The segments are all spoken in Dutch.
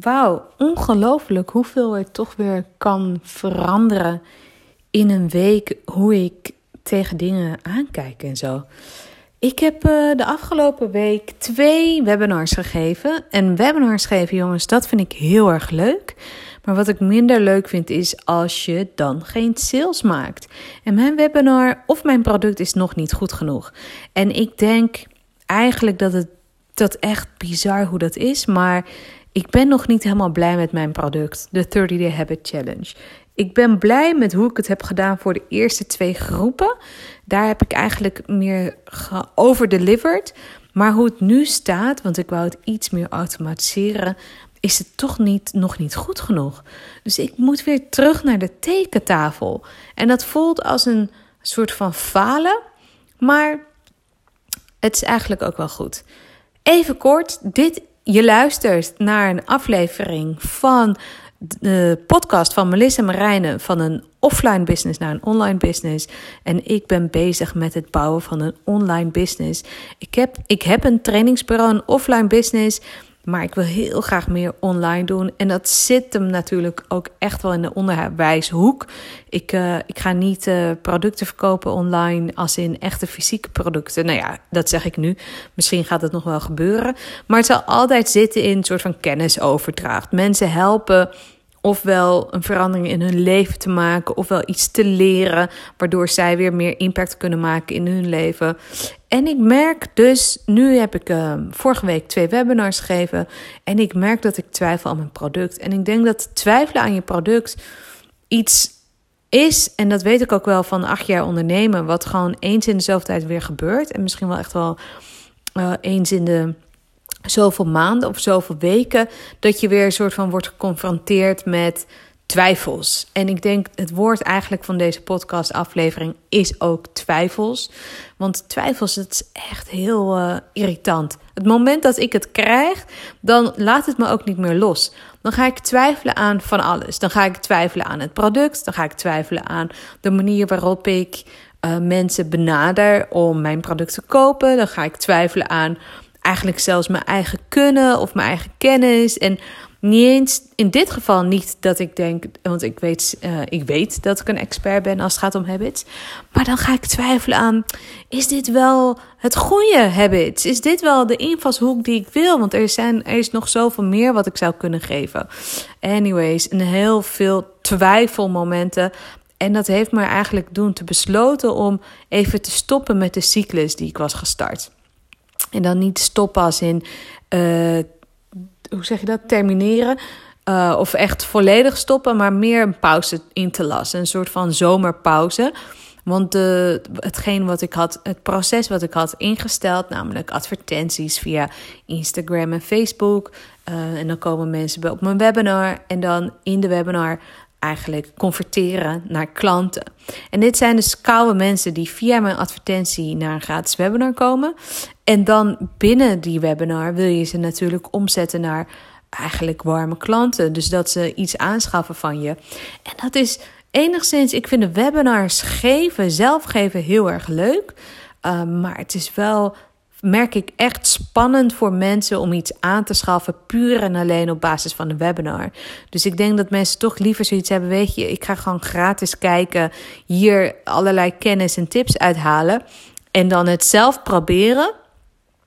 Wauw, ongelooflijk hoeveel er toch weer kan veranderen in een week. Hoe ik tegen dingen aankijk en zo. Ik heb uh, de afgelopen week twee webinars gegeven. En webinars geven, jongens, dat vind ik heel erg leuk. Maar wat ik minder leuk vind is als je dan geen sales maakt. En mijn webinar of mijn product is nog niet goed genoeg. En ik denk eigenlijk dat het dat echt bizar hoe dat is. Maar ik ben nog niet helemaal blij met mijn product, de 30 Day Habit Challenge. Ik ben blij met hoe ik het heb gedaan voor de eerste twee groepen. Daar heb ik eigenlijk meer overdelivered. Maar hoe het nu staat, want ik wou het iets meer automatiseren, is het toch niet, nog niet goed genoeg. Dus ik moet weer terug naar de tekentafel. En dat voelt als een soort van falen, maar het is eigenlijk ook wel goed. Even kort, dit, je luistert naar een aflevering van de podcast van Melissa Marijnen van een offline business naar een online business. En ik ben bezig met het bouwen van een online business. Ik heb, ik heb een trainingsbureau, een offline business. Maar ik wil heel graag meer online doen. En dat zit hem natuurlijk ook echt wel in de onderwijshoek. Ik, uh, ik ga niet uh, producten verkopen online als in echte fysieke producten. Nou ja, dat zeg ik nu. Misschien gaat het nog wel gebeuren. Maar het zal altijd zitten in een soort van kennisoverdracht. Mensen helpen ofwel een verandering in hun leven te maken, ofwel iets te leren, waardoor zij weer meer impact kunnen maken in hun leven. En ik merk dus, nu heb ik uh, vorige week twee webinars gegeven en ik merk dat ik twijfel aan mijn product. En ik denk dat twijfelen aan je product iets is, en dat weet ik ook wel van acht jaar ondernemen, wat gewoon eens in de zoveel tijd weer gebeurt. En misschien wel echt wel uh, eens in de zoveel maanden of zoveel weken dat je weer een soort van wordt geconfronteerd met twijfels. En ik denk het woord eigenlijk van deze podcast aflevering is ook twijfels. Want twijfels, het is echt heel uh, irritant. Het moment dat ik het krijg, dan laat het me ook niet meer los. Dan ga ik twijfelen aan van alles. Dan ga ik twijfelen aan het product. Dan ga ik twijfelen aan de manier waarop ik uh, mensen benader om mijn product te kopen. Dan ga ik twijfelen aan eigenlijk zelfs mijn eigen kunnen of mijn eigen kennis. En niet eens in dit geval niet dat ik denk, want ik weet, uh, ik weet dat ik een expert ben als het gaat om habits. Maar dan ga ik twijfelen aan: is dit wel het goede habits? Is dit wel de invalshoek die ik wil? Want er, zijn, er is nog zoveel meer wat ik zou kunnen geven. Anyways, een heel veel twijfelmomenten. En dat heeft me eigenlijk doen te besloten om even te stoppen met de cyclus die ik was gestart. En dan niet stoppen als in, uh, hoe zeg je dat, termineren. Uh, of echt volledig stoppen, maar meer een pauze in te lassen. Een soort van zomerpauze. Want hetgeen wat ik had, het proces wat ik had ingesteld, namelijk advertenties via Instagram en Facebook. Uh, en dan komen mensen op mijn webinar. En dan in de webinar eigenlijk converteren naar klanten. En dit zijn dus koude mensen die via mijn advertentie naar een gratis webinar komen. En dan binnen die webinar wil je ze natuurlijk omzetten naar eigenlijk warme klanten. Dus dat ze iets aanschaffen van je. En dat is enigszins, ik vind de webinars geven, zelf geven heel erg leuk. Uh, maar het is wel merk ik echt spannend voor mensen om iets aan te schaffen, puur en alleen op basis van een webinar. Dus ik denk dat mensen toch liever zoiets hebben, weet je, ik ga gewoon gratis kijken, hier allerlei kennis en tips uithalen en dan het zelf proberen.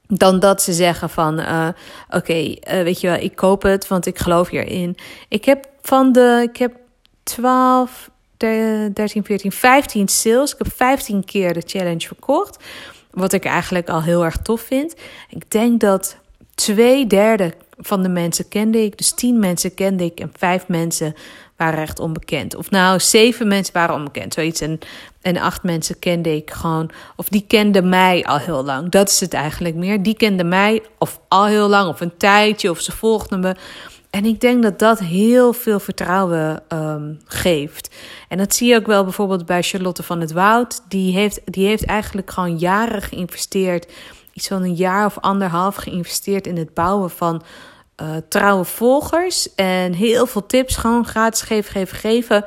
Dan dat ze zeggen van, uh, oké, uh, weet je wel, ik koop het, want ik geloof hierin. Ik heb van de, ik heb 12, 13, 14, 15 sales. Ik heb 15 keer de challenge verkocht. Wat ik eigenlijk al heel erg tof vind. Ik denk dat twee derde van de mensen kende ik. Dus tien mensen kende ik en vijf mensen waren echt onbekend. Of nou, zeven mensen waren onbekend, zoiets. En, en acht mensen kende ik gewoon, of die kenden mij al heel lang. Dat is het eigenlijk meer. Die kenden mij of al heel lang, of een tijdje, of ze volgden me. En ik denk dat dat heel veel vertrouwen um, geeft. En dat zie je ook wel bijvoorbeeld bij Charlotte van het Woud. Die heeft, die heeft eigenlijk gewoon jaren geïnvesteerd. Iets van een jaar of anderhalf geïnvesteerd in het bouwen van uh, trouwe volgers. En heel veel tips gewoon gratis geven, geven, geven.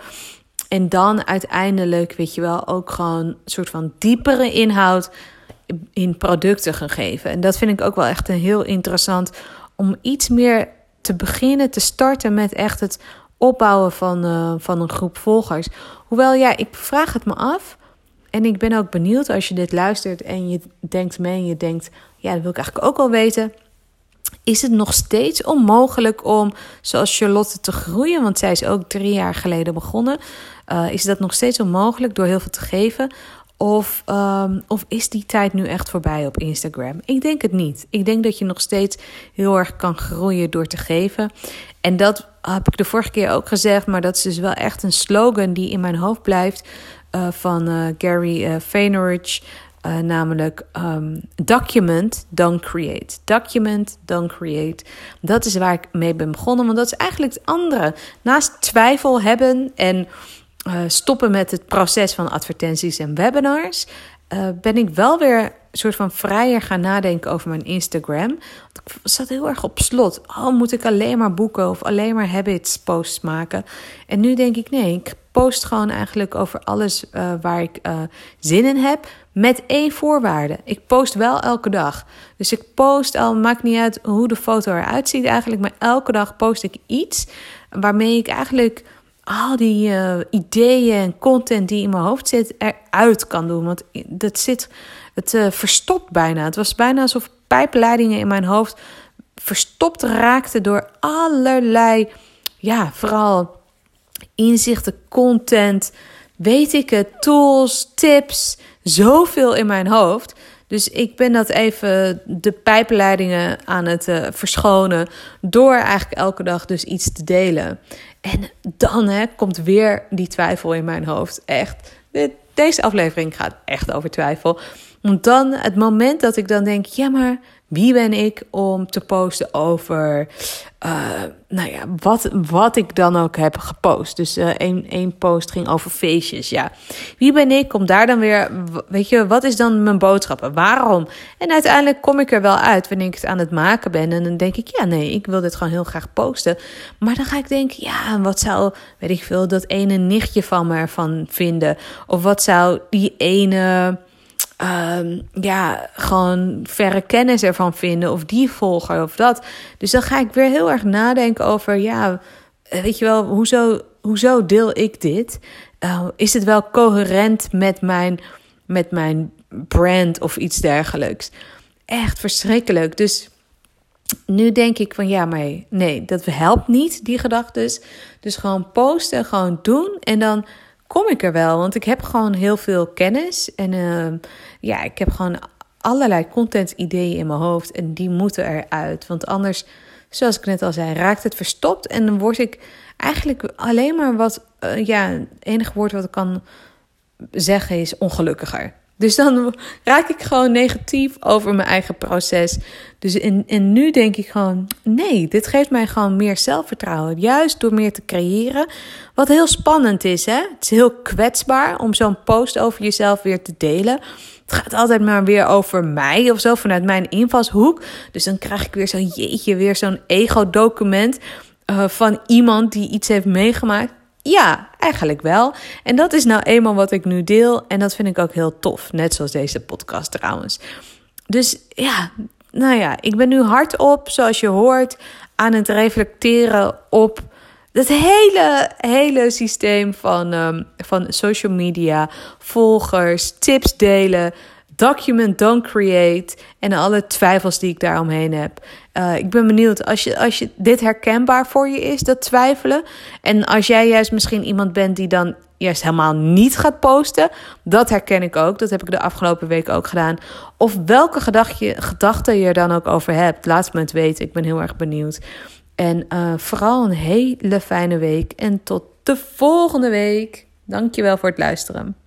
En dan uiteindelijk, weet je wel, ook gewoon een soort van diepere inhoud in producten gaan geven. En dat vind ik ook wel echt een heel interessant om iets meer te beginnen, te starten met echt het opbouwen van, uh, van een groep volgers. Hoewel, ja, ik vraag het me af. En ik ben ook benieuwd als je dit luistert en je denkt mee en je denkt, ja, dat wil ik eigenlijk ook wel weten. Is het nog steeds onmogelijk om, zoals Charlotte, te groeien? Want zij is ook drie jaar geleden begonnen. Uh, is dat nog steeds onmogelijk door heel veel te geven? Of, um, of is die tijd nu echt voorbij op Instagram? Ik denk het niet. Ik denk dat je nog steeds heel erg kan groeien door te geven. En dat heb ik de vorige keer ook gezegd, maar dat is dus wel echt een slogan die in mijn hoofd blijft uh, van uh, Gary uh, Vaynerchuk. namelijk um, document, don't create. Document, don't create. Dat is waar ik mee ben begonnen, want dat is eigenlijk het andere. Naast twijfel hebben en stoppen met het proces van advertenties en webinars, ben ik wel weer soort van vrijer gaan nadenken over mijn Instagram. Want ik zat heel erg op slot. Oh, moet ik alleen maar boeken of alleen maar habits posts maken? En nu denk ik, nee, ik post gewoon eigenlijk over alles uh, waar ik uh, zin in heb. Met één voorwaarde. Ik post wel elke dag. Dus ik post al, maakt niet uit hoe de foto eruit ziet eigenlijk. Maar elke dag post ik iets waarmee ik eigenlijk al die uh, ideeën en content die in mijn hoofd zit eruit kan doen. Want dat zit het uh, verstopt bijna. Het was bijna alsof pijpleidingen in mijn hoofd verstopt raakten door allerlei, ja, vooral inzichten, content, weet ik het, tools, tips, zoveel in mijn hoofd. Dus ik ben dat even de pijpleidingen aan het uh, verschonen door eigenlijk elke dag dus iets te delen. En dan hè, komt weer die twijfel in mijn hoofd. Echt, deze aflevering gaat echt over twijfel. Want dan, het moment dat ik dan denk, ja, maar wie ben ik om te posten over, uh, nou ja, wat, wat ik dan ook heb gepost. Dus uh, één, één post ging over feestjes, ja. Wie ben ik om daar dan weer, weet je, wat is dan mijn boodschappen? Waarom? En uiteindelijk kom ik er wel uit wanneer ik het aan het maken ben. En dan denk ik, ja, nee, ik wil dit gewoon heel graag posten. Maar dan ga ik denken, ja, wat zou, weet ik veel, dat ene nichtje van me ervan vinden? Of wat zou die ene um, ja, gewoon verre kennis ervan vinden. Of die volger of dat. Dus dan ga ik weer heel erg nadenken over, ja, weet je wel, hoezo, hoezo deel ik dit? Uh, is het wel coherent met mijn, met mijn brand of iets dergelijks? Echt verschrikkelijk. Dus nu denk ik van ja, maar nee, dat helpt niet, die gedachten. Dus gewoon posten, gewoon doen. En dan kom ik er wel. Want ik heb gewoon heel veel kennis. En uh, ja, ik heb gewoon allerlei content-ideeën in mijn hoofd. En die moeten eruit. Want anders, zoals ik net al zei, raakt het verstopt. En dan word ik eigenlijk alleen maar wat. Uh, ja, het enige woord wat ik kan zeggen is ongelukkiger. Dus dan raak ik gewoon negatief over mijn eigen proces. Dus en, en nu denk ik gewoon: nee, dit geeft mij gewoon meer zelfvertrouwen. Juist door meer te creëren. Wat heel spannend is, hè? Het is heel kwetsbaar om zo'n post over jezelf weer te delen. Het gaat altijd maar weer over mij of zo, vanuit mijn invalshoek. Dus dan krijg ik weer zo'n jeetje, weer zo'n ego-document. Uh, van iemand die iets heeft meegemaakt. Ja, eigenlijk wel. En dat is nou eenmaal wat ik nu deel. En dat vind ik ook heel tof. Net zoals deze podcast trouwens. Dus ja, nou ja, ik ben nu hardop, zoals je hoort, aan het reflecteren op het hele, hele systeem van, um, van social media, volgers, tips delen, document, don't create en alle twijfels die ik daaromheen heb. Uh, ik ben benieuwd als je, als je dit herkenbaar voor je is, dat twijfelen. En als jij juist misschien iemand bent die dan juist helemaal niet gaat posten. Dat herken ik ook. Dat heb ik de afgelopen week ook gedaan. Of welke gedachten je er dan ook over hebt. Laat me het weten. Ik ben heel erg benieuwd. En uh, vooral een hele fijne week. En tot de volgende week. Dankjewel voor het luisteren.